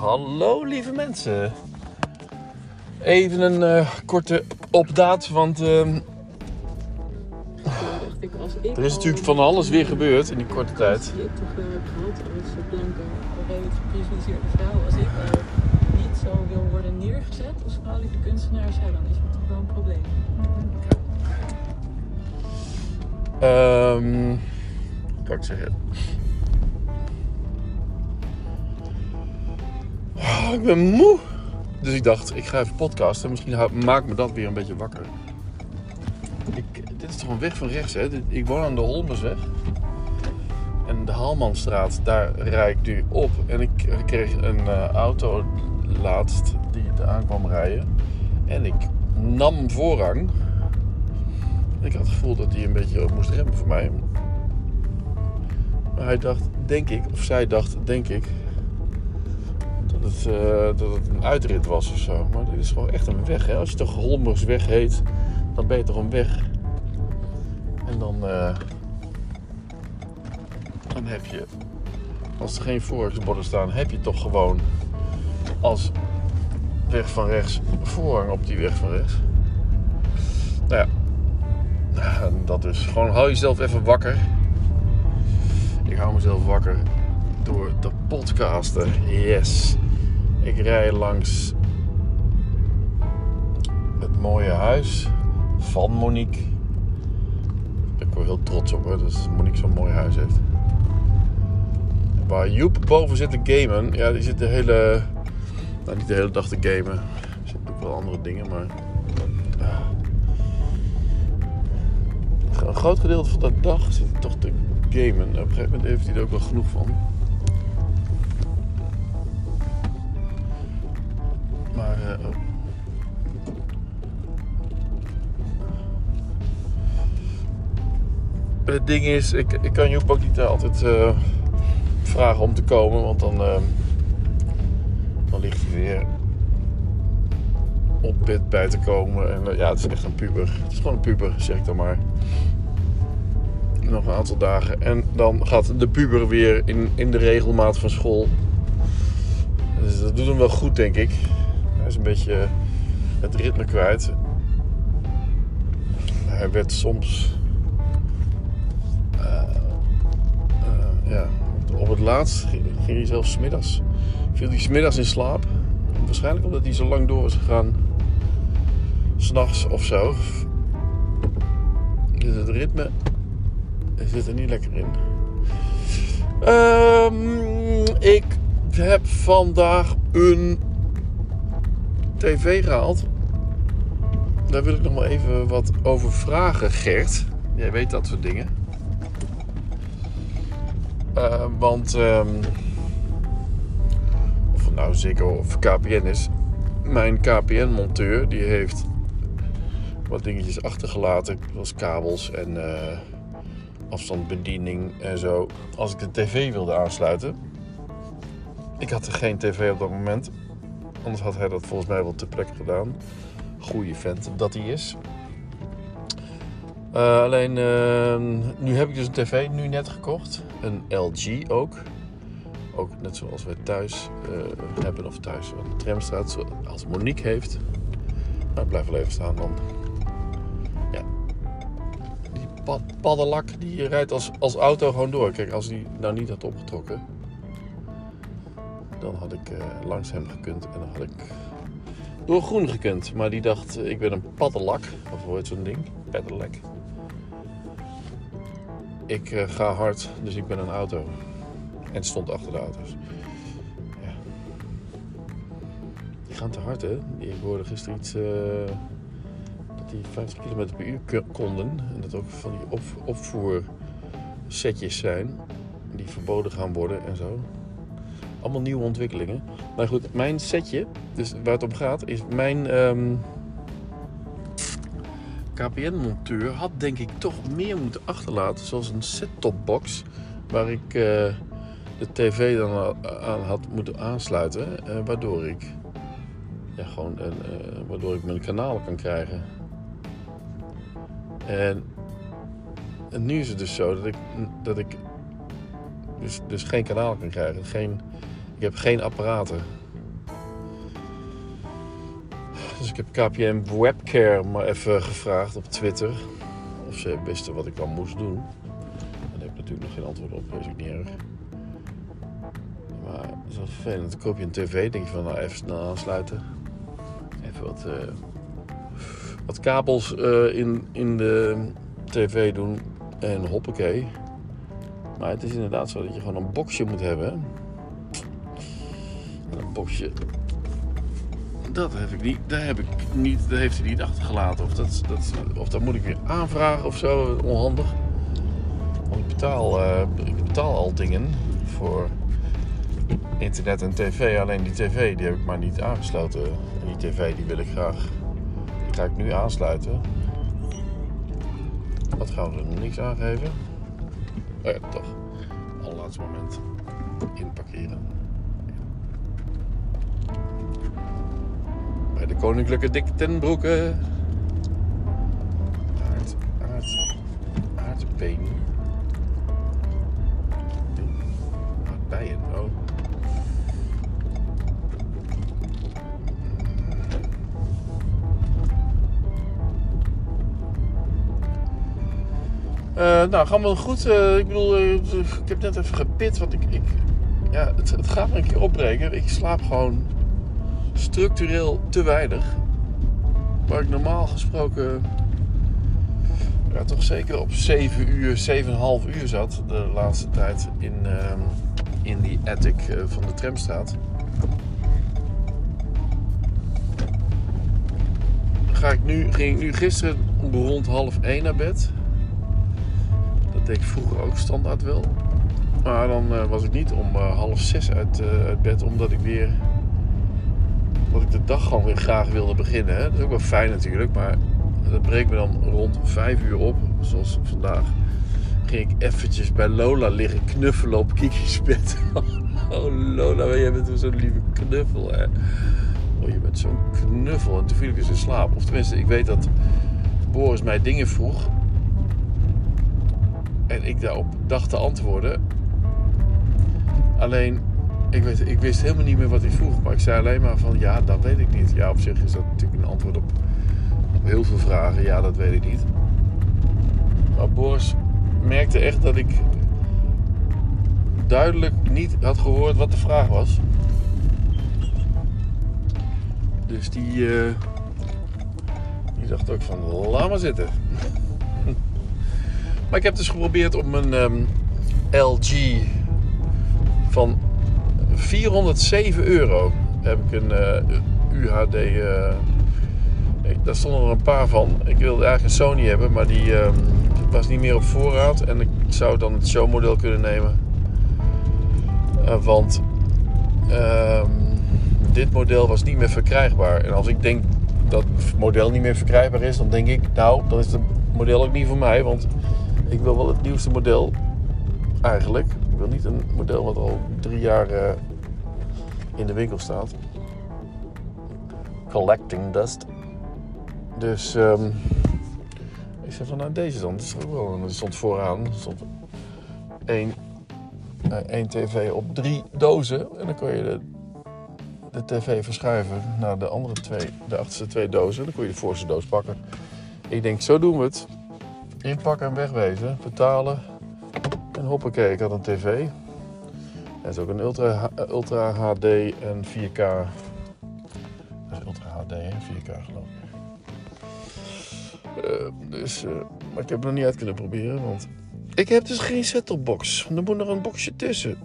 Hallo lieve mensen. Even een eh, korte opdaad, want dacht ik, als ik er is natuurlijk van alles weer gebeurd in die korte tijd. Ik toch heb gehad als eh, blanke, geprivilegeerde vrouw. Als ik al niet zo wil worden neergezet als vrouwelijke kunstenaar, ja, dan is het toch wel een probleem. Ehm kan ik zeggen? Ah, ik ben moe. Dus ik dacht, ik ga even podcasten. Misschien maakt me dat weer een beetje wakker. Ik, dit is toch een weg van rechts, hè? Ik woon aan de Holmersweg. En de Halmanstraat, daar rijd ik nu op. En ik kreeg een eh, auto laatst die er aan kwam rijden. En ik nam voorrang. Ik had het gevoel dat hij een beetje moest remmen voor mij. Maar hij dacht, denk ik, of zij dacht, denk ik, dat het, eh, dat het een uitrit was of zo. Maar dit is gewoon echt een weg. Hè? Als je toch Holmersweg heet, dan ben je toch een weg. En dan, eh, dan heb je, als er geen voorrangsborden staan, heb je toch gewoon als weg van rechts voorrang op die weg van rechts. Nou ja, dat dus. Gewoon hou jezelf even wakker. Ik hou mezelf wakker door te podcasten. Yes. Ik rij langs het mooie huis van Monique. Ik word heel trots op hoor, dat Monique zo'n mooi huis heeft. Waar Joep boven zit te gamen. Ja, die zit de hele... Nou, niet de hele dag te gamen. Er zitten ook wel andere dingen, maar... Een groot gedeelte van de dag zit hij toch te gamen. Op een gegeven moment heeft hij er ook wel genoeg van. Eh, het ding is, ik, ik kan Joep ook niet eh, altijd eh, vragen om te komen, want dan, dan ligt hij weer op bed bij te komen. En ja, het is echt een puber. Het is gewoon een puber, zeg ik dan maar. Nog een aantal dagen. En dan gaat de puber weer in, in de regelmaat van school. Dus dat doet hem wel goed, denk ik. Is een beetje het ritme kwijt. Hij werd soms. eh, eh, ja, op het laatst ging hij zelfs 's middags. Viel hij 's middags in slaap. Waarschijnlijk omdat hij zo lang door is gegaan. S'nachts of zo. Dus het ritme zit er niet lekker in. Ehm, ik heb vandaag een tv gehaald. Daar wil ik nog maar even wat over vragen, Gert. Jij weet dat soort dingen. Eh, want, ehm, of het nou Ziggo of KPN is, mijn KPN-monteur die heeft wat dingetjes achtergelaten, zoals kabels en eh, afstandsbediening en zo. Als ik de tv wilde aansluiten, ik had er geen tv op dat moment, anders had hij dat volgens mij wel ter plekke gedaan. Goeie vent dat hij is. Eh, alleen eh, nu heb ik dus een tv nu net gekocht, een LG ook. Ook net zoals wij thuis eh, hebben of thuis aan de tramstraat, zoals Monique heeft. Maar ik blijf wel even staan dan. Ja. Die pad, paddenlak die rijdt als, als auto gewoon door. Kijk, als die nou niet had opgetrokken, dan had ik eh, langs hem gekund en dan had ik door groen gekund. Maar die dacht, ik ben een paddenlak, of hoe heet zo'n ding? Pedelec. Ik eh, ga hard, dus ik ben een auto. En stond achter de auto's. Ja. Die gaan te hard, hè? Ik hoorde gisteren iets... eh, dat die 50 km per uur konden. En dat ook van die op, opvoersetjes zijn. Die verboden gaan worden en zo. Allemaal nieuwe ontwikkelingen. Maar goed, mijn setje, dus waar het om gaat, is mijn ehm, KPN-monteur had denk ik toch meer moeten achterlaten. Zoals een set-top-box waar ik eh, de tv dan aan had moeten aansluiten. eh, waardoor ik gewoon een, eh, waardoor ik mijn kanalen kan krijgen. En, en nu is het dus zo dat ik, dat ik dus, dus geen kanaal kan krijgen. Geen, ik heb geen apparaten. Dus ik heb KPM Webcare maar even gevraagd op Twitter. Of ze wisten wat ik dan moest doen. Daar heb ik natuurlijk nog geen antwoord op, dus ik niet erg. Maar dat is wel vervelend. Dan koop je een tv, denk je van nou even snel aansluiten. Even wat, eh, wat kabels eh, in, in de tv doen. En hoppakee. Maar het is inderdaad zo dat je gewoon een boxje moet hebben. En een boxje dat heb ik niet, daar heb ik niet, dat heeft hij niet achtergelaten. Of dat, dat, of dat moet ik weer aanvragen of zo, onhandig. Want ik betaal, uh, ik betaal al dingen voor internet en tv. Alleen die tv die heb ik maar niet aangesloten. En die tv die wil ik graag, die ga ik nu aansluiten. Wat gaan we er niks aangeven? Oh ja, toch. Allerlaatste moment inparkeren. Bij de Koninklijke Dick ten Broeke. Aard, aard, aardbeen. Nou, gaan we goed. Uh, ik bedoel, uh, ik heb net even gepit, want ik, ik ja, het, het, gaat me een keer opbreken. Ik slaap gewoon structureel te weinig. Waar ik normaal gesproken ja, toch zeker op 7 uur, 7,5 uur zat de laatste tijd in, uh, in die attic van de tramstraat. Ga ik nu, ging ik nu gisteren rond half 1 naar bed deed ik vroeger ook standaard wel. Maar dan uh, was ik niet om uh, half zes uit, uh, uit, bed, omdat ik weer. dat ik de dag gewoon weer graag wilde beginnen. Hè. Dat is ook wel fijn natuurlijk, maar dat breekt me dan rond vijf uur op, zoals vandaag. Ging ik eventjes bij Lola liggen knuffelen op Kiki's bed. oh Lola, jij bent zo'n lieve knuffel hè. Oh, je bent zo'n knuffel. En toen viel ik dus in slaap. Of tenminste, ik weet dat Boris mij dingen vroeg en ik daarop dacht te antwoorden. Alleen, ik, weet, ik wist helemaal niet meer wat hij vroeg. Maar ik zei alleen maar van, ja, dat weet ik niet. Ja, op zich is dat natuurlijk een antwoord op, heel veel vragen. Ja, dat weet ik niet. Maar Boris merkte echt dat ik duidelijk niet had gehoord wat de vraag was. Dus die, uh, die dacht ook van, laat maar zitten. Maar ik heb dus geprobeerd om een um, LG van 407 euro. Heb ik een uh, UHD. Uh, daar stonden er een paar van. Ik wilde eigenlijk een Sony hebben, maar die um, was niet meer op voorraad. En ik zou dan het showmodel kunnen nemen. Uh, want um, dit model was niet meer verkrijgbaar. En als ik denk dat het model niet meer verkrijgbaar is, dan denk ik, nou, dan is het model ook niet voor mij. Want ik wil wel het nieuwste model. Eigenlijk. Ik wil niet een model wat al drie jaar uh, in de winkel staat. Collecting dust. Dus um, ik zei van nou deze dan. Dat is ook wel. stond vooraan. Er stond één, uh, één tv op drie dozen. En dan kon je de, de tv verschuiven naar de andere twee, de achterste twee dozen. Dan kon je de voorste doos pakken. Ik denk, zo doen we het. Inpakken en wegwezen. Betalen. En hoppakee, ik had een tv. Dat is ook een Ultra, Ultra HD en 4K. Dat is Ultra HD en 4K geloof ik. Uh, dus, uh, maar ik heb het nog niet uit kunnen proberen, want ik heb dus geen set-topbox. Er moet nog een boxje tussen.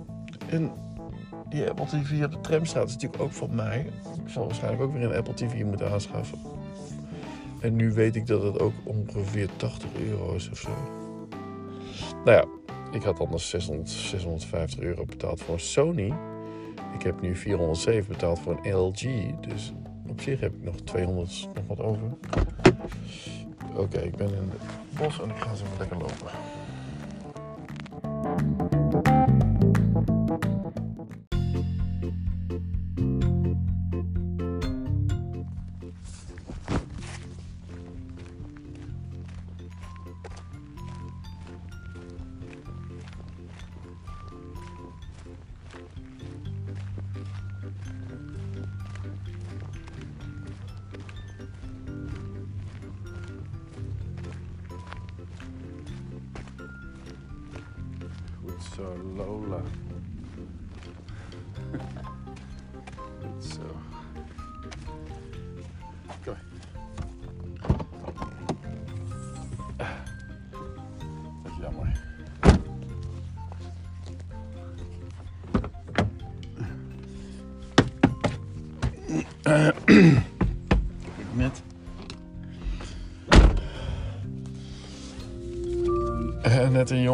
En die Apple TV op de tramstraat is natuurlijk ook van mij. Ik zal waarschijnlijk ook weer een Apple TV moeten aanschaffen. En nu weet ik dat het ook ongeveer 80 euro is of zo. Nou ja, ik had anders 600, 650 euro betaald voor een Sony. Ik heb nu 407 betaald voor een LG. Dus op zich heb ik nog 200 nog wat over. Oké, ik ben in het bos en ik ga zo lekker lopen.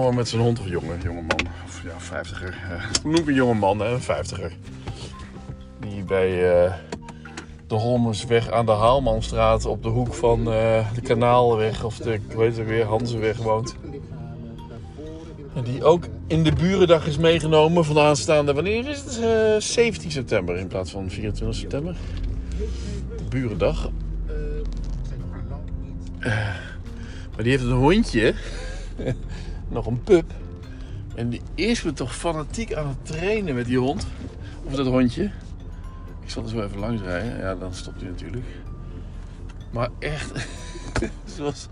Jongen met zijn hond, of jongen, jonge man, of ja, vijftiger. eh, Hoe noem ik een jonge man, hè, een vijftiger. Die bij eh, de Holmersweg aan de Haalmanstraat op de hoek van eh, de Kanaalweg of de, ik weet het weer, Hanzenweg woont. En die ook in de Burendag is meegenomen van de aanstaande, wanneer is het? Eh, 17 september in plaats van 24 september. De Burendag. Eh, maar die heeft een hondje, nog een pup. En die is me toch fanatiek aan het trainen met die hond. Of dat hondje. Ik zal er zo even langs rijden. Ja, dan stopt hij natuurlijk. Maar echt, zoals,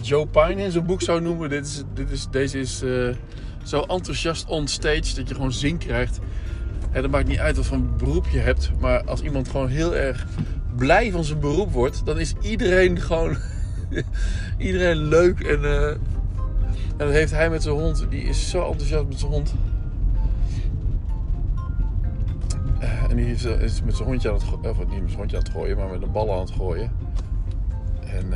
Joe Pine in zijn boek zou noemen. Dit is, dit is, deze is eh, zo enthousiast on stage dat je gewoon zin krijgt. En dat maakt niet uit wat voor een beroep je hebt. Maar als iemand gewoon heel erg blij van zijn beroep wordt, dan is iedereen gewoon iedereen leuk. En, eh, en dat heeft hij met zijn hond. Die is zo enthousiast met zijn hond. Eh, en die is, eh, is met zijn hondje aan het gooien. Of niet met zijn hondje aan het gooien, maar met een bal aan het gooien. En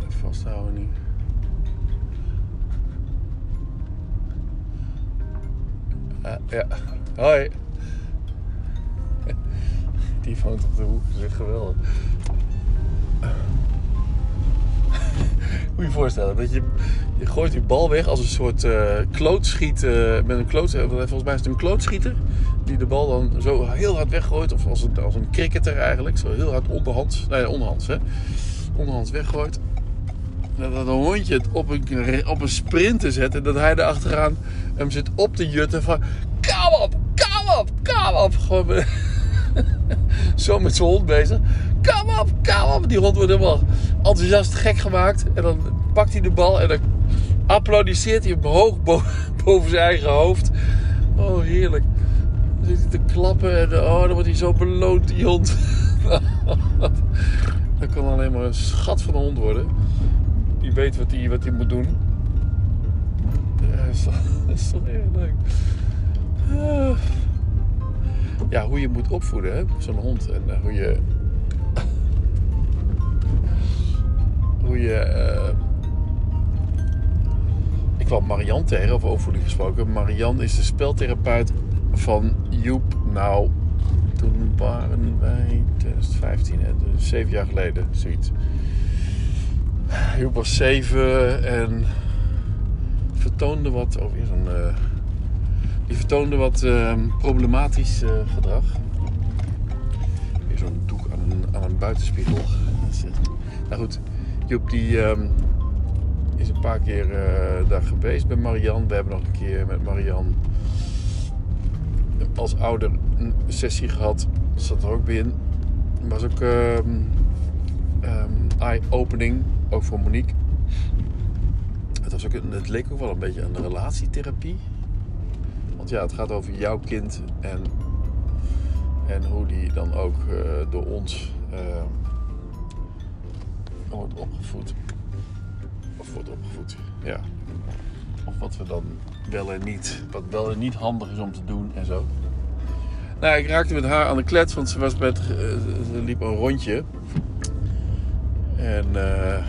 even vasthouden nu. Ah, ja, hoi. Die vangt op de hoek, is geweldig. Moet je voorstellen, dat je, je gooit die bal weg als een soort eh klootschiet eh, met een kloot. eh, Volgens mij is het een klootschieter. Die de bal dan zo heel hard weggooit. Of als een, als een cricketer eigenlijk. Zo heel hard onderhands. Nee, onderhands hè. Onderhands weggooit. Dat dat een hondje het op een, op een sprinter zet. En dat hij er achteraan hem zit op te jutten van... Kom op, kom op, kom op. Gewoon zo met zijn hond bezig. Kom op, kom op. Die hond wordt helemaal enthousiast gek gemaakt. En dan pakt hij de bal en dan applaudisseert hij hem hoog bo- boven zijn eigen hoofd. Oh, heerlijk. Dan zit hij te klappen en oh, dan wordt hij zo beloond, die hond. dat kan alleen maar een schat van een hond worden. Die weet wat hij wat moet doen. Is toch, dat erg leuk. Ah. Ja, hoe je moet opvoeden, zo'n hond. En eh, hoe je... hoe je... eh, Ik kwam Marian tegen, over opvoeding gesproken. Marian is de speltherapeut van Joep. Nou, toen waren wij 2015, hè, dus zeven jaar geleden, zoiets. Joep was zeven en vertoonde wat... Weer zo'n... eh, die vertoonde wat ehm, problematisch eh, gedrag. Zo'n doek aan een, aan een buitenspiegel. Nou goed, Joep die ehm, is een paar keer eh, daar geweest bij Marian. We hebben nog een keer met Marian als ouder een sessie gehad. Zat er ook bij in. Was ook ehm, ehm, eye-opening, ook voor Monique. Het, was ook, het leek ook wel een beetje een relatietherapie. Want ja, het gaat over jouw kind en, en hoe die dan ook eh, door ons wordt opgevoed. Of wordt opgevoed, ja. Of wat we dan wel en niet, wat wel en niet handig is om te doen en zo. Nou, ik raakte met haar aan de klets, want ze, was met, eh, ze liep een rondje. En eh,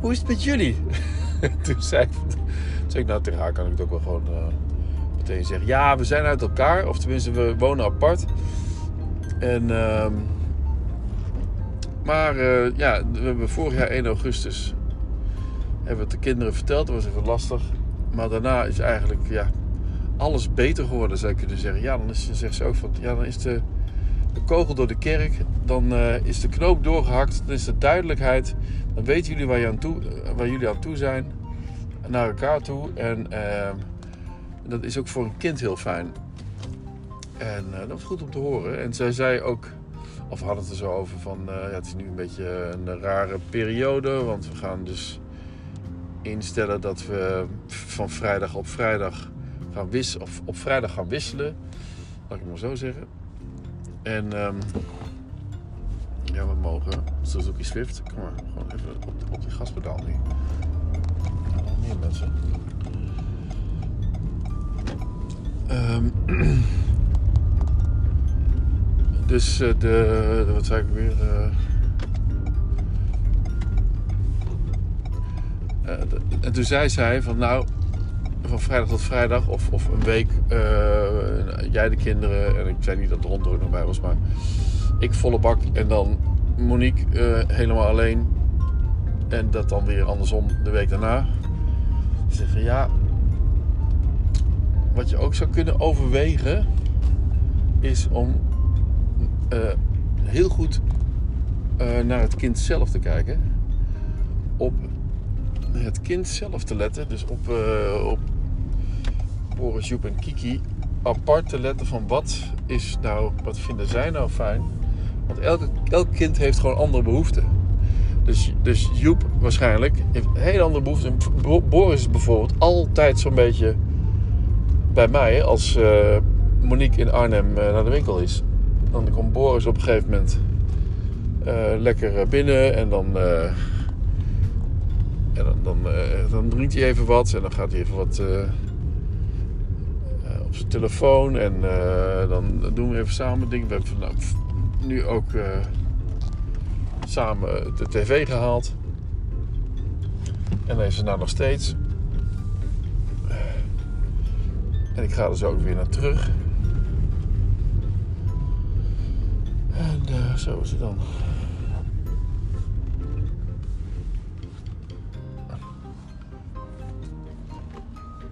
hoe is het met jullie? Toen zei, zei ik, nou tegen haar kan ik het ook wel gewoon eh, meteen zeggen. Ja, we zijn uit elkaar, of tenminste we wonen apart. En, ehm, maar eh, ja, we hebben vorig jaar 1 augustus hebben we het de kinderen verteld. Dat was even lastig. Maar daarna is eigenlijk ja, alles beter geworden, zou je kunnen zeggen. Ja, dan is, zegt ze ook van, ja, dan is de, de kogel door de kerk. Dan eh, is de knoop doorgehakt. Dan is de duidelijkheid. Dan weten jullie waar, je aan toe, eh, waar jullie aan toe zijn. Naar elkaar toe. En dat is ook voor een kind heel fijn. En dat was goed om te horen. En zij zei ook, of hadden het er zo over van, eh, ja, het is nu een beetje een rare periode. Want we gaan dus instellen dat we van vrijdag op vrijdag gaan wisselen. Of op vrijdag gaan wisselen. Laat ik het maar zo zeggen. En ehm, ja, we mogen Suzuki Swift. Kom maar, gewoon even op, die gaspedaal nu. Meer mensen. Ehm, dus eh, de, wat zei ik weer? eh, eh, en toen zei zij van nou, van vrijdag tot vrijdag of, of een week, eh, jij de kinderen, en ik zei niet dat de hond er nog bij was, maar ik volle bak en dan Monique eh, helemaal alleen. En dat dan weer andersom de week daarna. Ze zei van ja, wat je ook zou kunnen overwegen is om eh, heel goed eh, naar het kind zelf te kijken. Op het kind zelf te letten. Dus op, eh, op Boris, Joep en Kiki apart te letten van wat is nou, wat vinden zij nou fijn. Want elke, elk kind heeft gewoon andere behoeften. Dus, dus Joep waarschijnlijk heeft een hele andere behoeften. Bo- Boris is bijvoorbeeld altijd zo'n beetje bij mij als Monique in Arnhem naar de winkel is. Dan komt Boris op een gegeven moment eh, lekker eh, binnen en dan, eh, en dan, dan, dan drinkt hij even wat en dan gaat hij even wat op zijn telefoon en dan doen we even samen dingen. We hebben vandaag nu ook samen de tv gehaald. En deze nou nog steeds. En ik ga er zo ook weer naar terug. En eh, zo is het dan.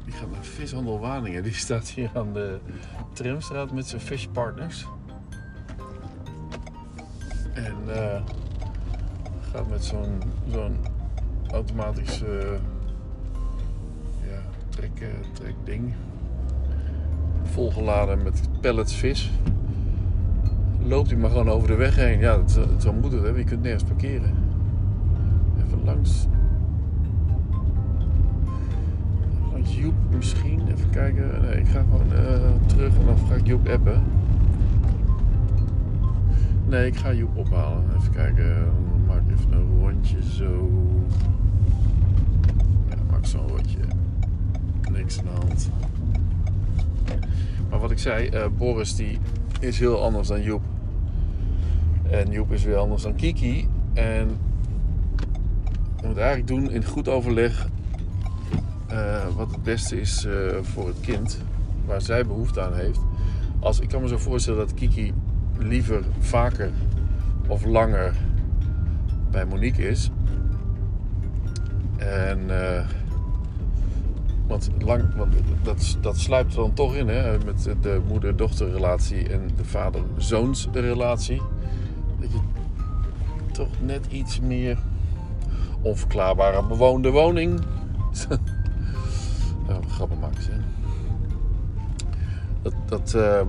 Die gaat naar Vishandel Waningen. Die staat hier aan de tramstraat met zijn fishpartners. En eh, gaat met zo'n zo'n automatisch eh, ja, trek, trekding. Volgeladen met pallets vis. Loopt hij maar gewoon over de weg heen. Ja, dat zo moet het, hè? je kunt nergens parkeren. Even langs. Langs Joep misschien. Even kijken. Nee, ik ga gewoon eh, terug en dan ga ik Joep appen. Nee, ik ga Joep ophalen. Even kijken. Dan Maak even een rondje zo. Ja, maak zo'n rondje. Niks aan de hand. Maar wat ik zei, eh, Boris die is heel anders dan Joep. En Joep is weer anders dan Kiki. En we moeten eigenlijk doen in goed overleg eh, wat het beste is eh, voor het kind. Waar zij behoefte aan heeft. Als, ik kan me zo voorstellen dat Kiki liever vaker of langer bij Monique is. En eh, want, lang, want dat, dat sluipt er dan toch in, hè? met de moeder-dochterrelatie en de vader-zoonsrelatie. Dat je toch net iets meer onverklaarbare bewoonde woning. ja, grappen maken ze. Dat, dat, ehm,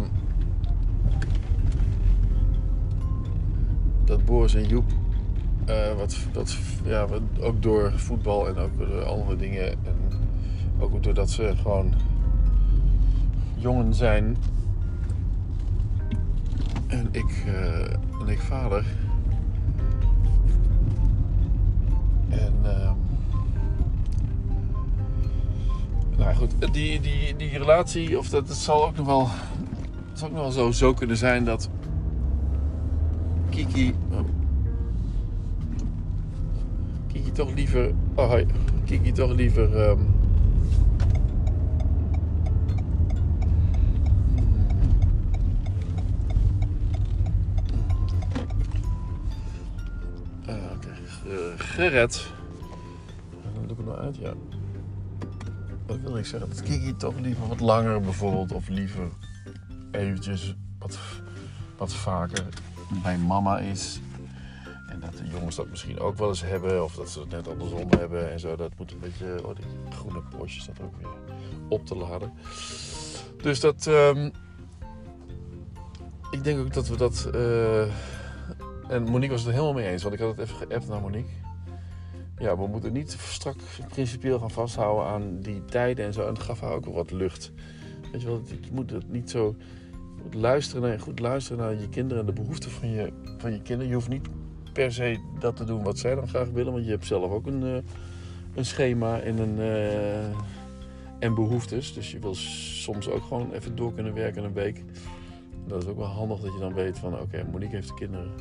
dat Boris en Joep, eh, wat, wat, ja, wat, ook door voetbal en ook door andere dingen. En ook doordat ze gewoon jongen zijn. En ik, eh, en ik vader. En ehm nou goed, die, die, die relatie, of dat, het zal ook nog wel, het zal ook nog wel zo, zo kunnen zijn dat Kiki, oh, Kiki toch liever, oh Kiki toch liever ehm, gered. Doe ik het nou uit, ja. Wat wil ik zeggen? Dat Kiki toch liever wat langer bijvoorbeeld, of liever eventjes wat, wat vaker bij mama is. En dat de jongens dat misschien ook wel eens hebben, of dat ze het net andersom hebben en zo. Dat moet een beetje, oh die groene Porsche staat ook weer op te laden. Dus dat, ehm, ik denk ook dat we dat, eh, en Monique was het er helemaal mee eens, want ik had het even geappt naar Monique. Ja, we moeten niet strak principieel gaan vasthouden aan die tijden en zo. En het gaf haar ook wel wat lucht. Weet je wel, je moet het niet zo luisteren naar, goed luisteren naar je kinderen en de behoeften van je, van je kinderen. Je hoeft niet per se dat te doen wat zij dan graag willen, want je hebt zelf ook een, eh, een schema en, een, eh, en behoeftes. Dus je wil soms ook gewoon even door kunnen werken een week. Dat is ook wel handig dat je dan weet van oké, Monique heeft de kinderen.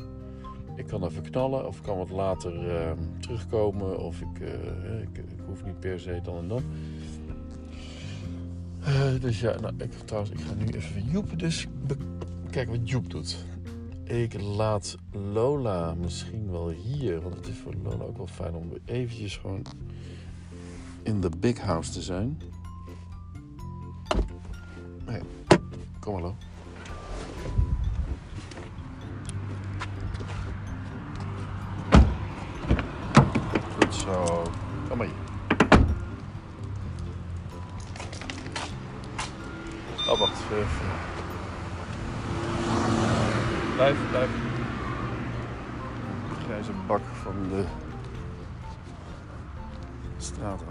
Ik kan even knallen of kan wat later eh, terugkomen of ik, eh, ik, ik hoef niet per se dan en dan. Eh, dus ja, nou, ik, trouwens, ik ga nu even Joep dus kijken wat Joep doet. Ik laat Lola misschien wel hier, want het is voor Lola ook wel fijn om eventjes gewoon in de big house te zijn. Nee, kom maar Lo. Zo. Kom maar hier. Oh, wacht. Even. Blijf, blijf. De grijze bak van de straat.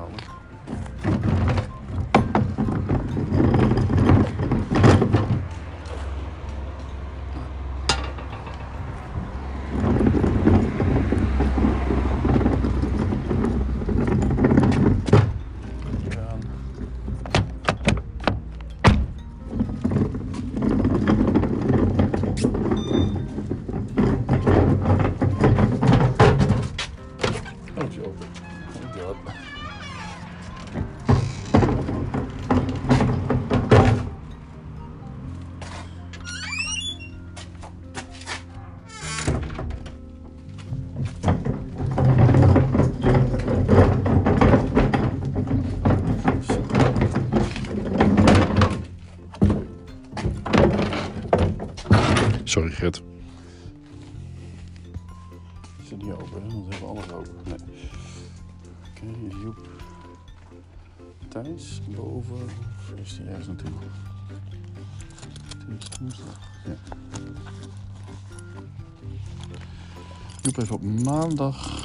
Joep heeft op maandag,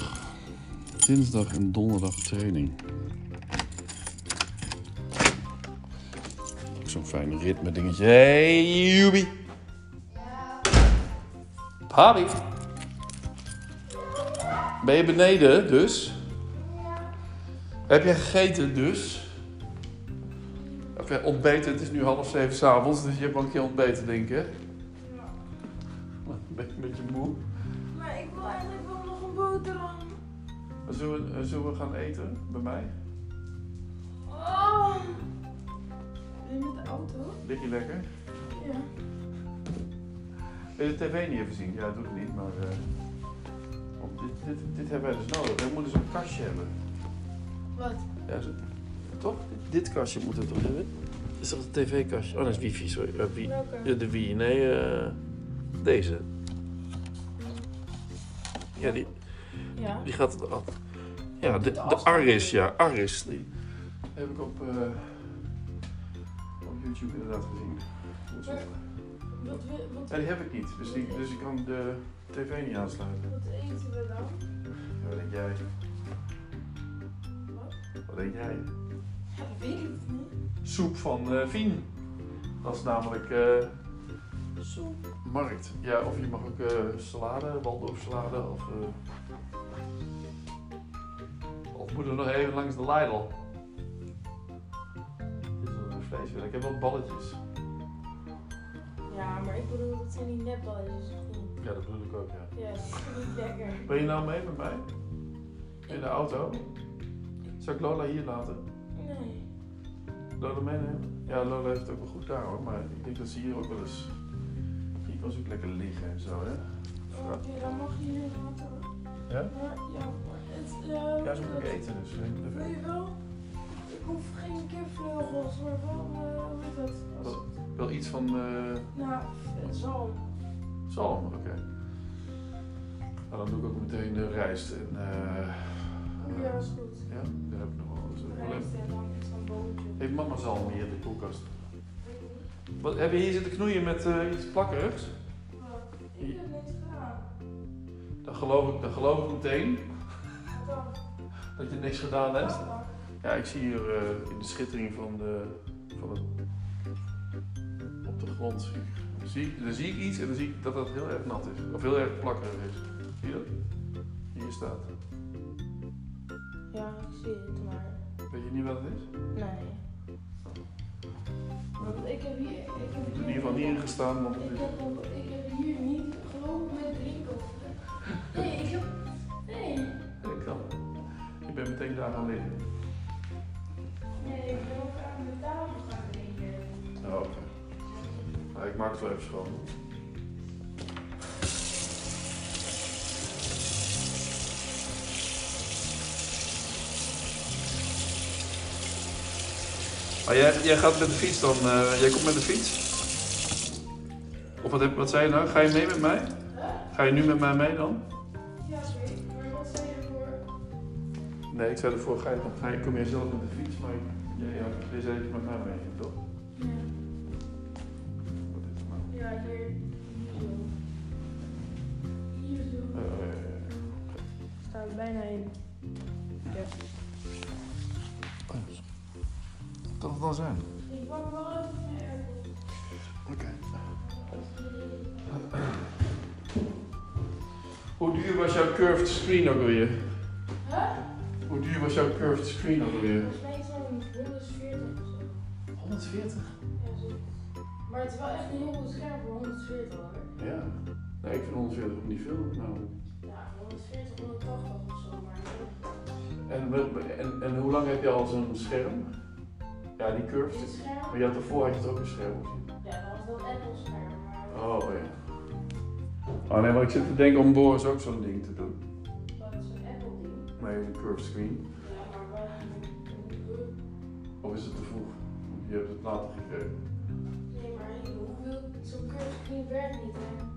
dinsdag en donderdag training. Ook Zo'n fijn ritme dingetje. Hey, Joepie. Papi. Ben je beneden dus? Heb je gegeten dus? Of ja, ontbeten, het is nu half zeven s'avonds, dus je hebt wel een keer ontbeten, denk ik. hè? Ben je een beetje moe? Zullen we, zullen we gaan eten bij mij? Oh. Ben je met de auto? Lig je lekker? Ja. Wil je de tv niet even zien? Ja, dat doe ik niet, maar... eh, dit, dit, dit hebben wij dus nodig. We moeten zo'n kastje hebben. Wat? Ja, zo- toch? Dit, dit kastje moeten we toch hebben? Is dat een tv-kastje? Oh, dat is wifi, sorry. Eh, wi- Welke? de Wii, nee, eh, deze. Ja, die, Ja. die gaat af. Ja, de, de Aris, ja, Aris. Die heb ik op, eh, op YouTube inderdaad gezien. Zeggen. Wat, Ja, die heb ik niet, dus, die, dus ik kan de tv niet aansluiten. wat eten we dan? Ja, wat denk jij? Wat? Wat denk jij? Ja, dat weet ik niet. Soep van eh Fien. Dat is namelijk eh, Soep. markt. Ja, of je mag ook eh, salade, waldorfsalade of... eh, of moeten we nog even langs de Lidl? Dit is een vlees willen. Ik heb wel balletjes. Ja, maar ik bedoel, dat zijn die nepballetjes. Ja, dat bedoel ik ook, ja. Ja, dat is niet lekker. Ben je nou mee met mij? In de auto? Zal ik Lola hier laten? Nee. Lola meenemen? Ja, Lola heeft het ook wel goed daar hoor, maar ik denk dat ze hier ook wel eens... Hier kan ze ook lekker liggen en zo, hè? Oké, dan mag je hier laten. Ja? Maar ja, eh, Ja, zo moet ik eten dus. eh, even- je wel? Ik hoef geen kipvleugels, maar wel, eh, hoe heet dat? Wel- Wel iets van eh, Nou, zalm. zalm, oké. Nou, dan doe ik ook meteen de rijst en... eh, Ja, is goed. ja, daar heb ik nog wel. Wel Rijst en dan iets van boontje. Heeft mama zalm hier in de koelkast? Wat, heb je hier zitten knoeien met iets plakkerigs? Wat? Ik heb niks gedaan. Dan geloof ik, dan geloof ik meteen. Dat je niks gedaan hebt? Ja, ik zie hier eh, in de schittering van de, van het, op de grond, zie, ik- zie, ik- dan zie ik iets en dan zie ik dat dat heel erg nat is. Of heel erg plakkerig is. Zie je dat? Hier staat. Ja, ik zie het, maar Weet je niet wat het is? nee. Want ik heb hier, ik heb hier, in ieder geval niet ingestaan, want ik heb, nog- ik heb hier niet gelopen met drinken. of- Nee, ik heb, Ik kan. Ik ben meteen daar gaan liggen. nee, ik ben ook aan de tafel gaan drinken. Oh, oké. Nou, ik maak het wel even schoon. Maar jij, jij gaat met de fiets dan, eh, jij komt met de fiets? Of wat, heb, wat zei je nou? Ga je mee met mij? Ga je nu met mij mee dan? Nee, ik zei ervoor, ga je, dan ga je, kom je zelf met de fiets, maar jij, ja, jij zei dat je met mij mee toch? Ja, Wat is het nou? ja hier, hier zo. Hier zo. Eh, Staat bijna in. Ja. kan het dan zijn? Ik pak wel even mijn airpods. Oké. Hoe duur was jouw curved screen ook alweer? Huh? Hoe duur was jouw curved screen alweer? Volgens mij is het zo'n 140 of zo. 140? Ja, zo. Maar het is wel echt een heel goed scherm voor 140 hoor. Ja. Nee, ik vind 140 ook niet veel. Nou. Ja, 140, 180 of zo, maar. En, en, en hoe lang heb je al zo'n scherm? Ja, die curved. Dit scherm? Maar je had daarvoor had je toch ook een scherm? of niet? Ja, dat was wel Apple scherm, maar Oh ja. Oh nee, maar ik zit te denken om Boris ook zo'n ding te doen. Is een curved screen. Maar Of is het te vroeg? Je hebt het later gekregen. Nee, maar hoeveel, zo'n curve screen werkt niet hè.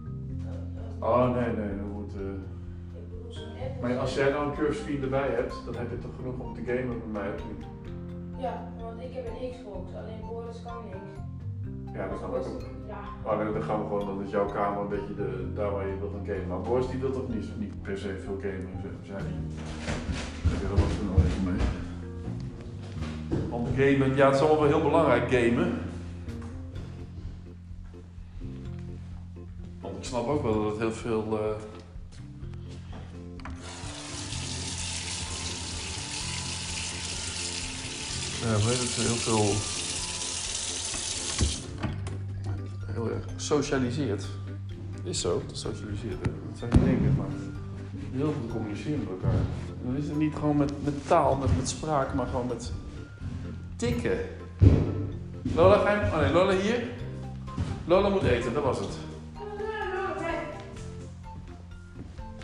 Oh nee, nee, dat moet. eh, Maar als jij nou een curve screen erbij hebt, dan heb je toch genoeg om te gamen met mij of niet? Ja, want ik heb een Xbox, alleen Boris kan niks. Ja, dat ik ook. Nee, dan gaan we gewoon, dat jouw kamer een beetje de, daar waar je wil gaan gamen. Maar Boris die wil toch niet, niet per se veel gamen, zei hij. Je er wat van even mee. Want gamen, ja het is allemaal wel heel belangrijk, gamen. Want ik snap ook wel dat het heel veel... eh, Ja, weet het, heel veel socialiseert. Is zo, dat socialiseert. Dat zou je denken, maar heel veel communiceren met elkaar. En dan is het niet gewoon met, met taal, met, met spraak, maar gewoon met tikken. Lola, ga je... Oh nee, Lola hier. Lola moet eten, dat was het.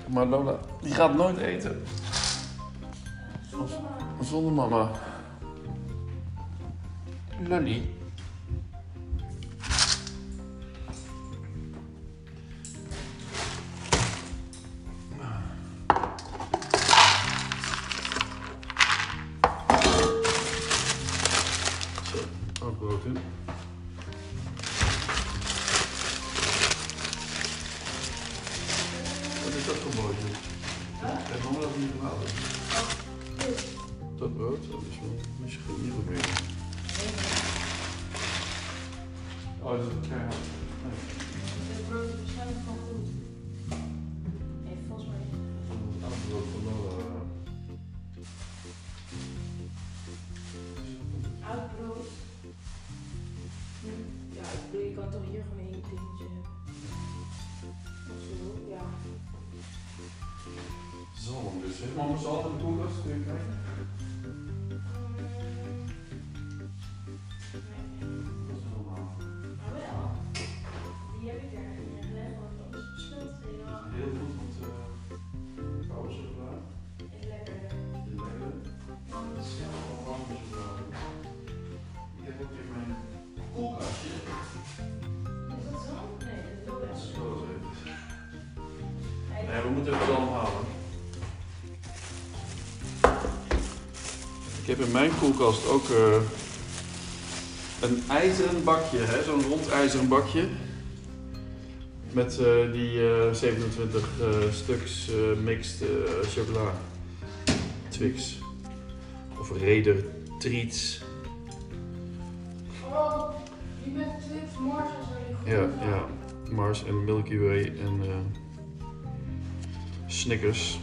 Maar Lola, die gaat nooit eten. Zonder mama. Lolly. Heb in mijn koelkast ook eh, een ijzeren bakje, hè? zo'n rond ijzeren bakje. Met eh, die eh, 27 eh, stuks mixed chocola. Twix. Of Raider Treats. Oh, die met morgen zijn die Ja, ja. Mars en Milky Way en Snickers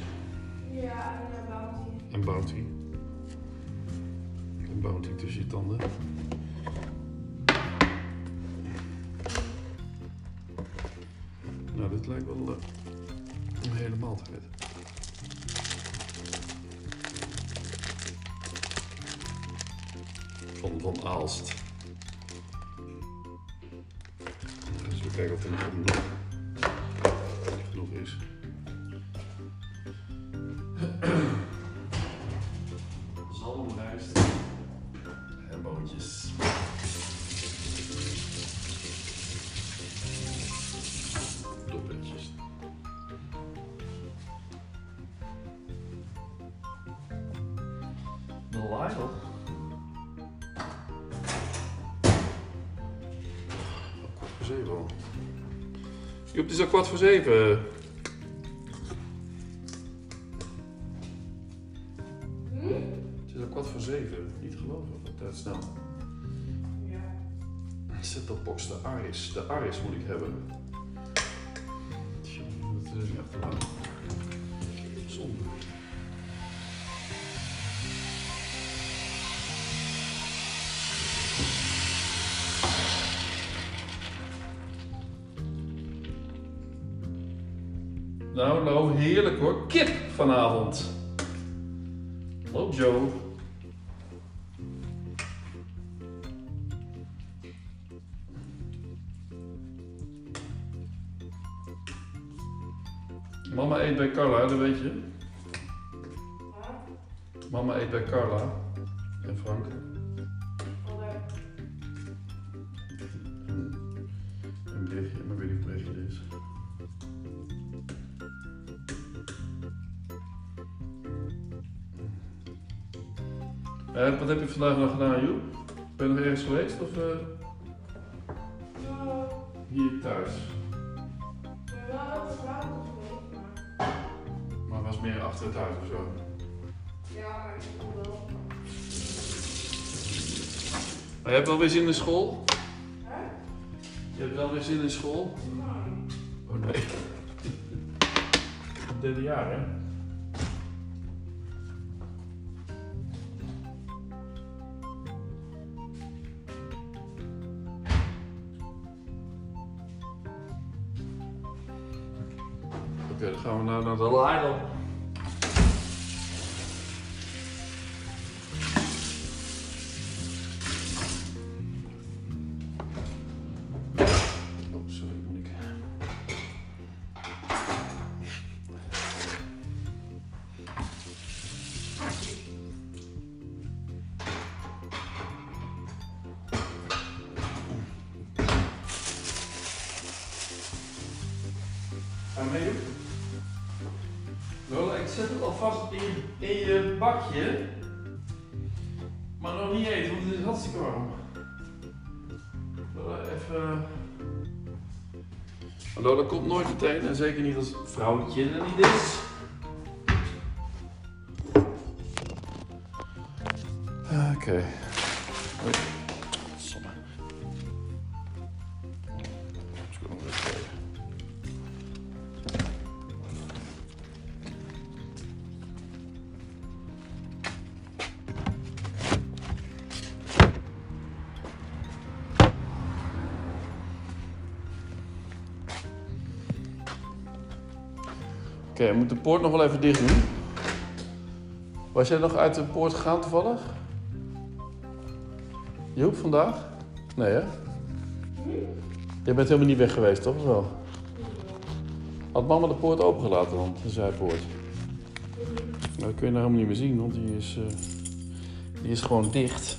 voor zeven al. Joep, het is al kwart voor zeven. Hm? Het is al kwart voor zeven. Niet geloven, wat tijd snel. Ja. Zet op box de Aris. De Aris moet ik hebben. Dat is echt te lang. Zonde. Heerlijk hoor. Kip vanavond. Hallo Joe. Mama eet bij Carla, dat weet je. Mama eet bij Carla wat heb je vandaag nog gedaan, Joep? Ben je nog ergens geweest of eh, Nou, hier thuis? vanavond geweest, maar... Maar was meer achter het huis of zo? Ja, maar ik wel. Maar je hebt wel weer zin in school? Hè? Je hebt wel weer zin in school? Nou, Oh nee. Derde jaar, hè? Oké, dan gaan we naar de. Oh, nooit meteen, en zeker niet als vrouwtje er niet is. Je moet de poort nog wel even dicht doen. Was jij nog uit de poort gegaan toevallig? Joep, vandaag? Nee hè? Je bent helemaal niet weg geweest, toch? Wel? Had mama de poort opengelaten dan, de zijpoort? Nou, dat kun je nou helemaal niet meer zien, want die is, eh, die is gewoon dicht.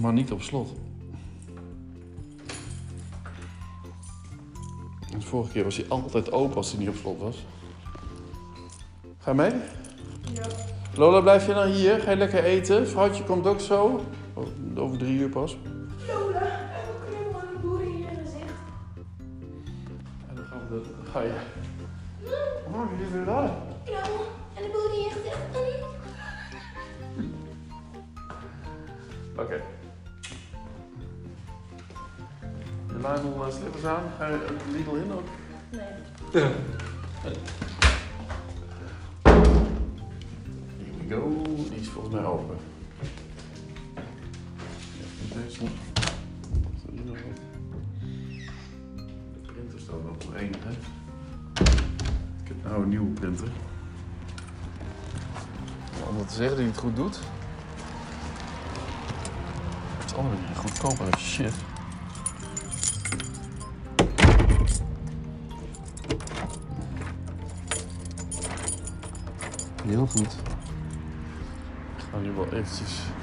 Maar niet op slot. Vorige keer was hij altijd open als hij niet op slot was. Ga je mee? ja. Lola, blijf je dan hier? Ga je lekker eten? Vrouwtje komt ook zo. Oh, over drie uur pas.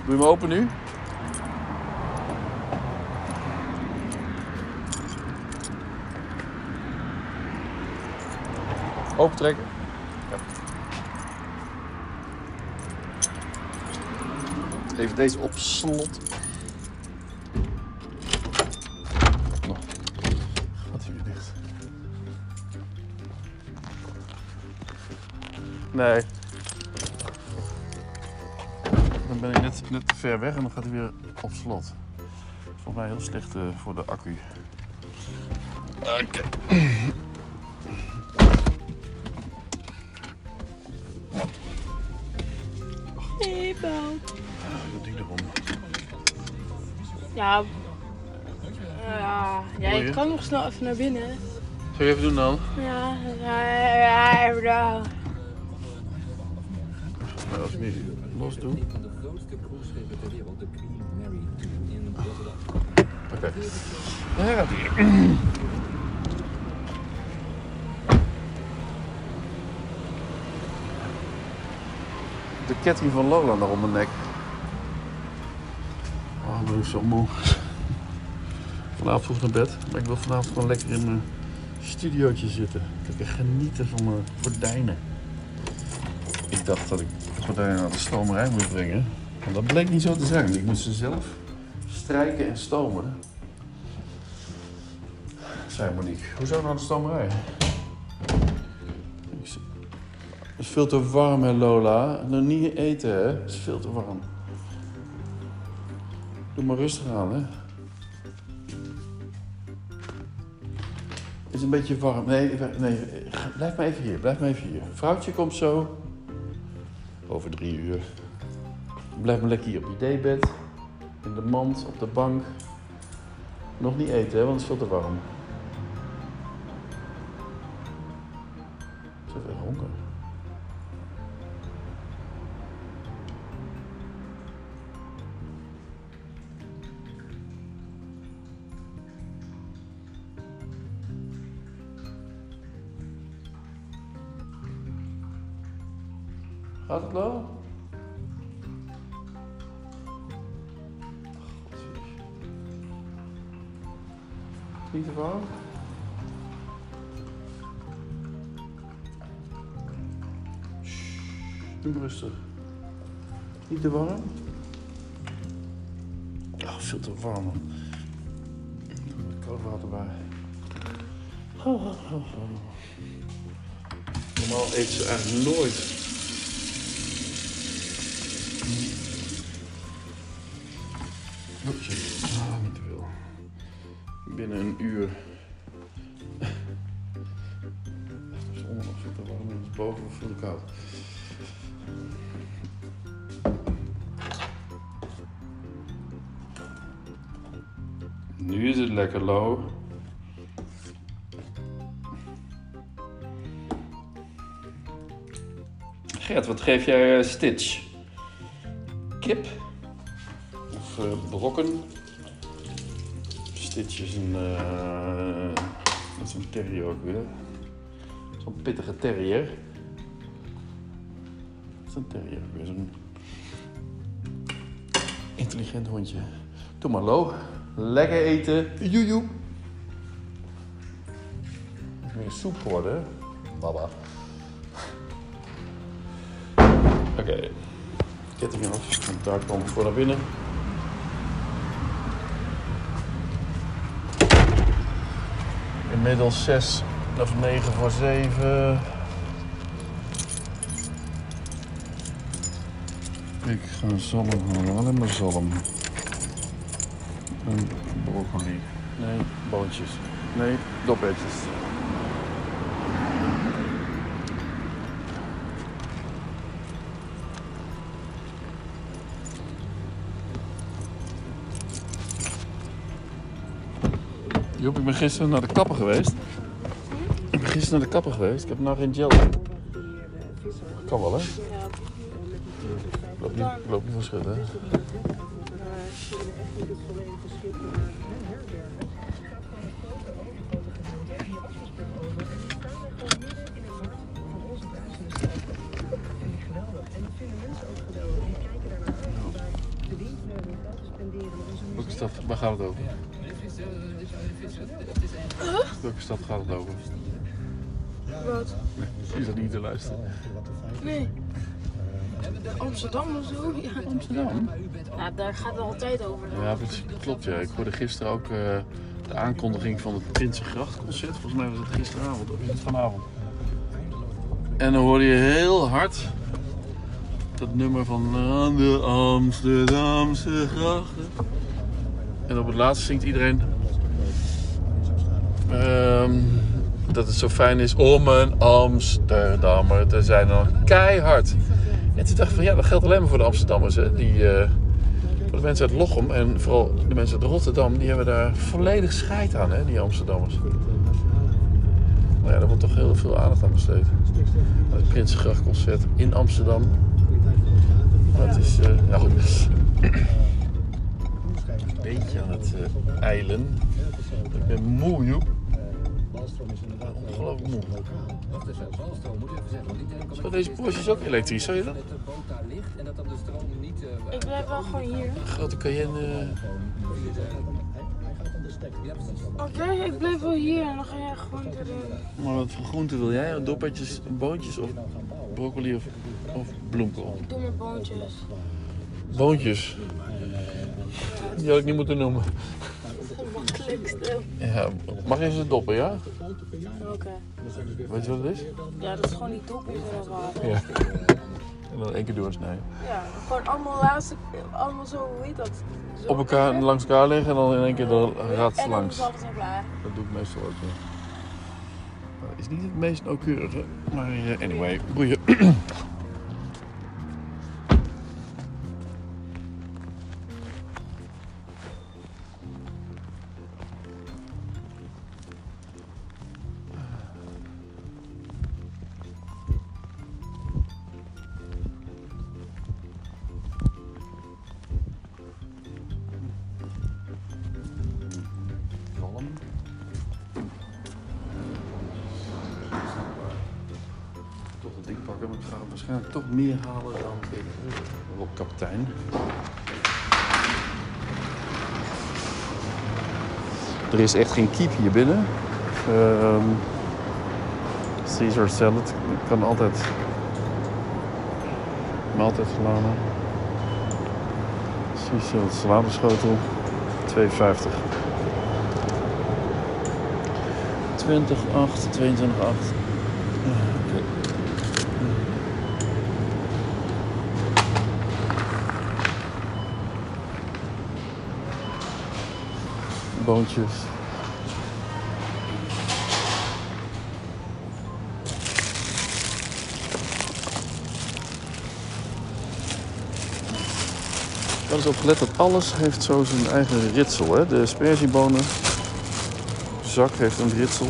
Doe je hem open nu? Open trekken. Even deze op slot. Nog. Gaat hij weer dicht? Nee. Dan ben ik net, net te ver weg en dan gaat hij weer op slot. Volgens mij heel slecht eh, voor de accu. Oké. Hey, Paul. Dat ding erom. Ja. Ja, ja, ik kan nog snel even naar binnen. Zal je even doen dan? Ja, ja, ja, ja. Nou, als ik nu los doe. Cruiseschepen ter wereld, de Queen Mary 2 in Rotterdam. Oké. Daar gaat hij. De ketting van Lola nog om mijn nek. Oh, ik ben zo moe. Vanavond vroeg naar bed. Maar ik wil vanavond gewoon lekker in mijn studiootje zitten. Lekker genieten van mijn gordijnen. Ik dacht dat ik de gordijnen naar de stomerij moest brengen. Dat bleek niet zo te zijn. Ik moest ze zelf strijken en stomen. Zei Monique. Hoezo naar de stomerij? Het is veel te warm, hè, Lola. Nou, niet eten, hè. Het is veel te warm. Doe maar rustig aan, hè. Het is een beetje warm. Nee, nee, blijf maar even hier. Blijf maar even hier. Vrouwtje komt zo. Over drie uur. Blijf maar lekker hier op je daybed. In de mand, op de bank. Nog niet eten, hè, want het is veel te warm. Zoveel honger. Gaat het wel? Niet te warm? Doe rustig. Niet te warm? Oh, veel te warm man. Koud water bij. Normaal eet ze eigenlijk nooit. Lekker low. Gert, wat geef jij eh, Stitch? Kip? Of eh, brokken? Stitch is een... dat is een terrier ook weer. Zo'n pittige terrier. Dat is een terrier weer. Zo'n intelligent hondje. Doe maar lo. Lekker eten. Joejoe. Moet meer soep worden. Baba. Oké. Ketting af. En daar komt voor naar binnen. Inmiddels 6 of 9 voor 7. Ik ga zalm halen, alleen maar zalm. En broccoli. Nee, boontjes. Nee, dopetjes. Joep, ik ben gisteren naar de kapper geweest. Ik ben gisteren naar de kapper geweest. Ik heb nog geen gel. Kan wel, hè? Ik loop niet, ik loop niet van schudden, gaat het over? Welke stad gaat het over? Wat? Je zat niet te luisteren. Nee. Amsterdam of zo? Ja. Amsterdam? ja, daar gaat het altijd over. Ja, dat klopt ja. Ik hoorde gisteren ook eh, de aankondiging van het Prinsengrachtconcert. Volgens mij was het gisteravond of is het vanavond. En dan hoorde je heel hard dat nummer van aan de Amsterdamse grachten. En op het laatste zingt iedereen ehm, dat het zo fijn is om een Amsterdammer te zijn. Dan keihard. En toen dacht van ja, dat geldt alleen maar voor de Amsterdammers. Hè. Die, eh, voor de mensen uit Lochem en vooral de mensen uit Rotterdam, die hebben daar volledig scheid aan, hè, die Amsterdammers. Nou ja, daar wordt toch heel veel aandacht aan besteed. Het Prinsengrachtconcert in Amsterdam. Het is, eh, ja goed. Een beetje aan het eh, eilen. Ik ben moe, joh. Ongelooflijk moe. Zo, deze Porsche is ook elektrisch, zou je dat? dat de boot daar ligt en dat dan de stroom niet... Ik blijf wel gewoon hier. Grote Cayenne. Oké, ik blijf wel hier en dan ga jij gewoon erin. Maar wat voor groente wil jij? Doppertjes, boontjes of broccoli of, of bloemkool? Ik doe mijn boontjes. Boontjes. Die had ik niet moeten noemen. Makkelijkste. Ja, mag je ze doppen, ja? Oké. Weet je wat het is? Ja, dat is gewoon die in water. Ja. En dan één keer doorsnijden. Ja, gewoon allemaal laatste, allemaal zo, hoe heet dat? Zo Op elkaar, langs elkaar liggen en dan in één keer de rats En dan langs. is alles klaar. Dat doe ik meestal ook Het is niet het meest nauwkeurige, maar eh, anyway, boeien. Waarschijnlijk toch meer halen dan Rob kapitein. Er is echt geen kiep hier binnen. Ehm Caesar salad kan altijd maaltijd salade. Caesar salad saladeschotel 2,50. 20, 8, 22, 8. Boontjes. Had eens opgelet dat alles heeft zo zijn eigen ritsel. Hè? De sperziebonen zak heeft een ritsel.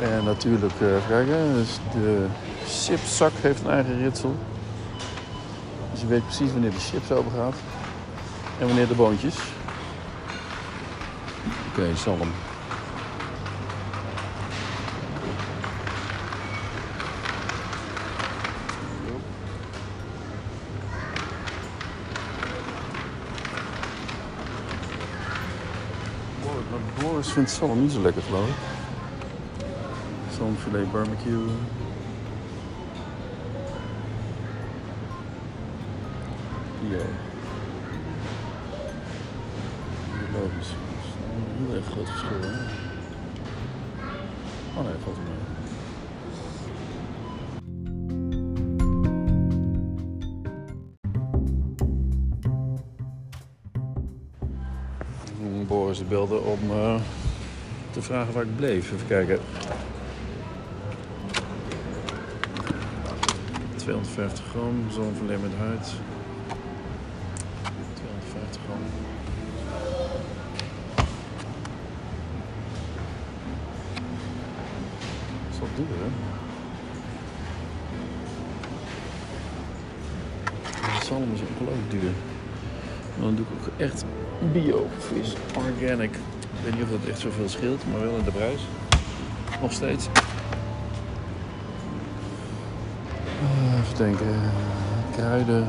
En natuurlijk, eh, even kijken, dus de chipszak heeft een eigen ritsel. Je weet precies wanneer de chips open gaat. En wanneer de boontjes. Oké, zalm. Boris- Maar Boris vindt zalm niet zo lekker, geloof ik. Zalmfilet barbecue. eBay. Logisch. Is een heel erg groot verschil. Oh nee, valt er mee. Boris beelden om eh, te vragen waar ik bleef. Even kijken. 250 gram, zonverlemmend huid. Echt bio, vis, organic. Ik weet niet of dat echt zoveel scheelt, maar wel in de prijs. Nog steeds. Ah, Even denken. Kruiden.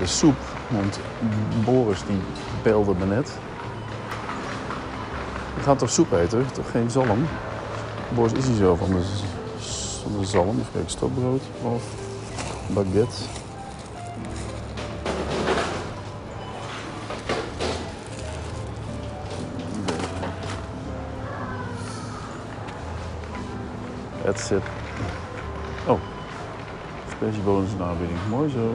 De soep. Want Boris die belde me net. We gaan toch soep eten, toch geen zalm? Boris is hij zo van de, van de zalm. Even kijken, stokbrood of baguette. That's it. Oh, special bonus in aanbieding. Mooi zo.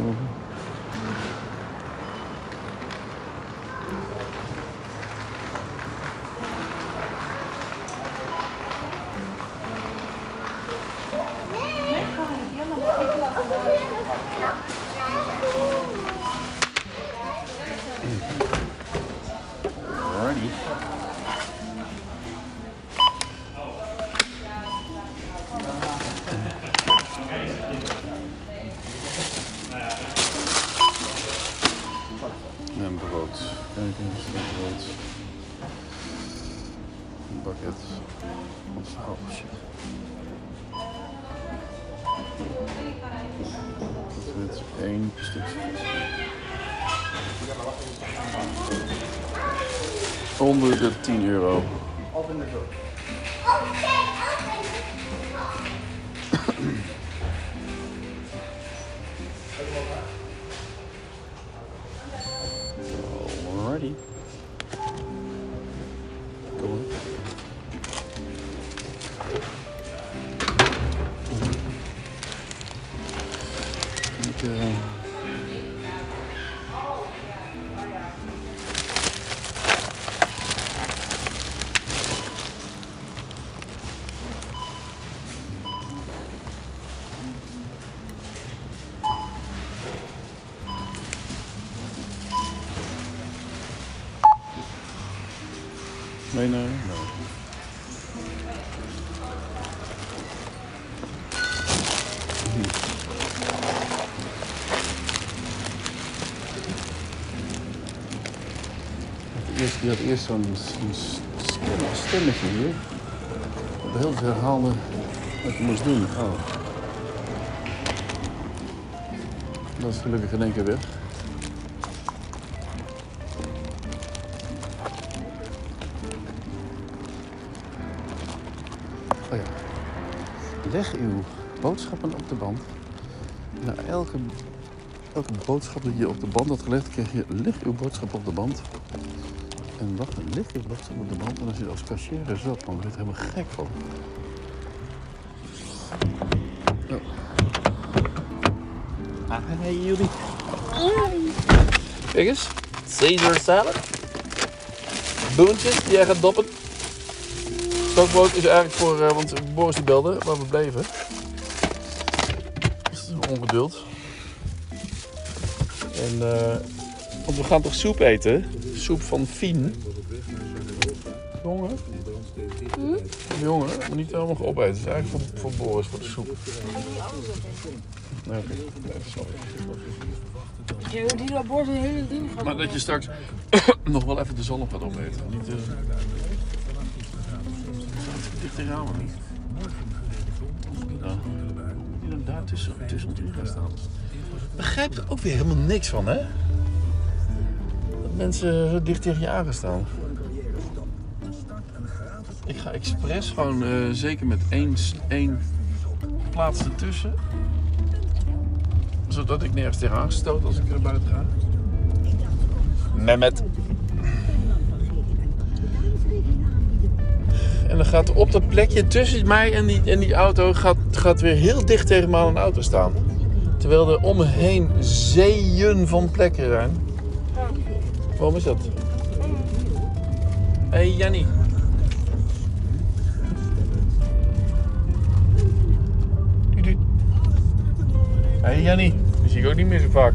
Onder de 10 euro. Eerst, die had eerst zo'n zo'n stem- stemmetje hier. Dat heel veel wat je moest doen. Oh. Dat is gelukkig in één keer weg. Oh ja. Leg uw boodschappen op de band. Na elke, elke boodschap die je op de band had gelegd, kreeg je leg uw boodschap op de band. En wacht, leg uw boodschap op de band. En als je als cashier zat, dan werd je helemaal gek van. Oh. Hi jullie. Kijk eens. Caesar salad. Boontjes die jij gaat doppen. Stokbrood is eigenlijk voor, eh, want Boris die belde waar we bleven. Dus dat is ongeduld. En, eh, want we gaan toch soep eten? Soep van Fien. Jongen, jongen, moet niet helemaal opeten. Het is eigenlijk voor, voor Boris, voor de soep. Nee, oké. Nee, dat snap ik. Je die rapport een hele ding van. Maar dat je straks nog wel even de zon op gaat opeten. Niet, eh dicht tegen ramen niet. Ja. Die dan daar tussen, tussen ons in gaan staan. Begrijpt er ook weer helemaal niks van, hè? Mensen zo dicht tegen je aan gaan staan. Ik ga expres gewoon eh, zeker met één, één plaats ertussen. zodat ik nergens tegenaan gestoot als ik er buiten ga. Mehmet. En dan gaat op dat plekje tussen mij en die, en die auto gaat, gaat weer heel dicht tegen me aan een auto staan. Terwijl er om me heen zeeën van plekken zijn. Waarom is dat? Hé hey, Jannie. Hé hey, Jannie. Die zie ik ook niet meer zo vaak.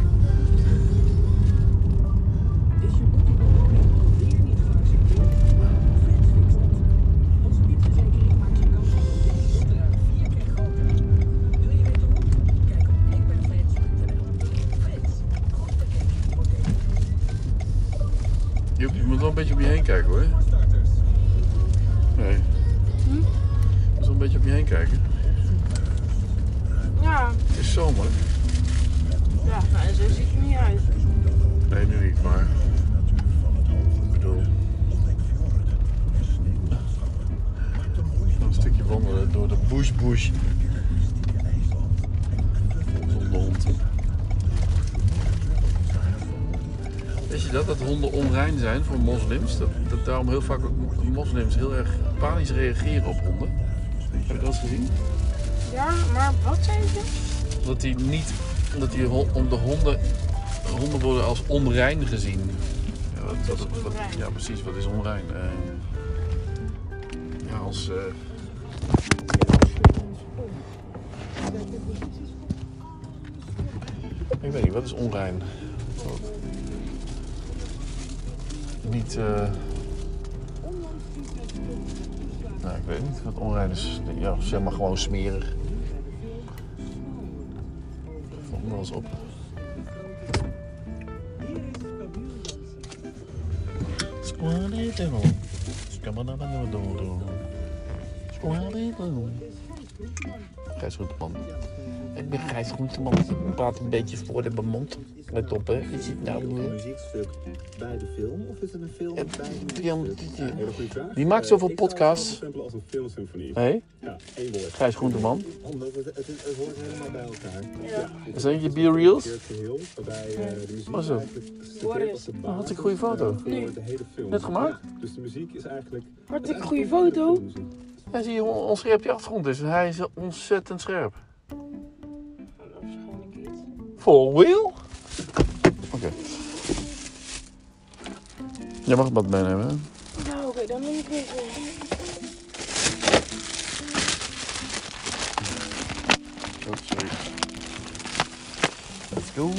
Dat heel vaak ook moslims heel erg panisch reageren op honden. Heb je dat eens gezien? Ja, maar wat zei je? Omdat die niet, omdat die om de honden, honden worden als onrein gezien. Ja, wat, wat- wat- wat- onrein? ja precies, wat is onrein? Eh, ja, als... eh, ik weet niet, wat is onrein? Niet... eh nou, ik weet niet wat is. Ja, zeg maar gewoon smerig. Me wel eens op. Squadidoo. Squadidoo. Squadidoo. Gijs Groenteman. Ik ben Gijs Groenteman. Ik praat een beetje voor de mond. Let op, hè. Is het nou... Een eh, muziekstuk bij de film of is het een film bij een film- muziekstuk? die- goede maakt Eh, zoveel ik zou het podcasts. als een filmsymfonie. Hé, Ja, één woord. Gijs Groenteman. Omdat het, hoort helemaal bij elkaar. Ja. dat je een B-reels? geïntegreerd geheel, waarbij eh, de zo. de Oh, basis, hartstikke goede foto. eh, voor de hele film. Net gemaakt? Dus de muziek is eigenlijk... Hartstikke het goede is eigenlijk foto. Ja, zie je hoe onscherp die achtergrond is. Hij is ontzettend scherp. For real? Oké. Jij mag het wat meenemen. hè? Nou, oké, dan neem ik weer zo. Oh, sorry. Let's go.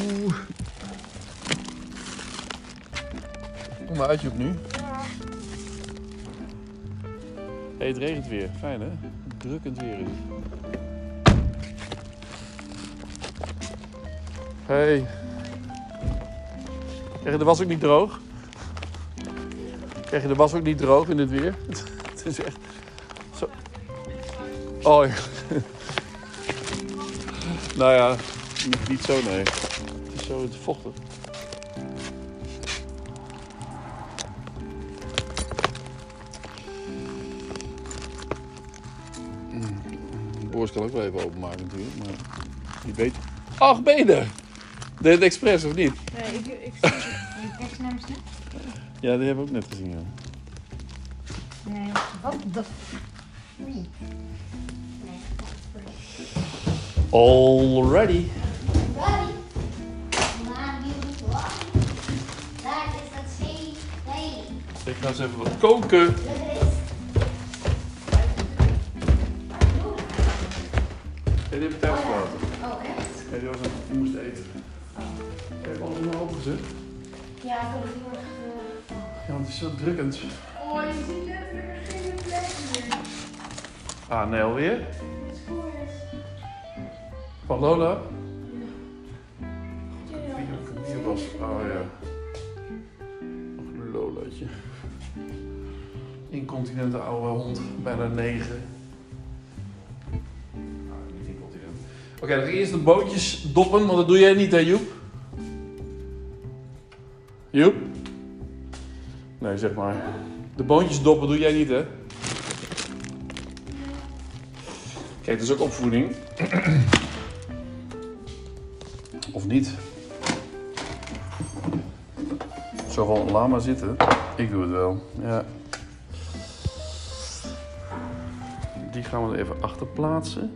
Kom maar uit, Joep, nu. Hey, het regent weer. Fijn, hè? Drukkend weer is Hey. Krijg je de was ook niet droog? Krijg je de was ook niet droog in dit weer? Het is echt... Zo... Oh, ja. Nou ja, niet, niet zo nee. Het is zo vochtig. Mm, De borst kan ook wel even openmaken natuurlijk, maar die weet... Ach, benen! Deed het expres of niet? Nee, ik, ik Kijk naar hem snel. Ja, die hebben we ook net gezien. Ja. Nee, wat de... Nee. Nee. Already. Ready? Maar you what? Daar is dat zee. Nee. Ik ga eens even wat koken. Die heb ik thuis gelaten. Oh, echt? Ja, die, was aan- die moest eten. Ja, ik het heel erg... Ja, want het is zo drukkend. Oh, je ziet letterlijk geen plek meer. Ah, nee, alweer? Het is Van Lola? Hier was. Oh ja. Nog Lolaatje. Incontinente oude hond, bijna negen. Ah, niet incontinent. Oké, dan ga ik eerst de bootjes doppen, want dat doe jij niet, hè, Joep? Joep? Nee, zeg maar. De boontjes doppen doe jij niet, hè? Kijk, dat is ook opvoeding. Of niet. Zo gewoon laat maar zitten. Ik doe het wel. Ja. Die gaan we er even achter plaatsen.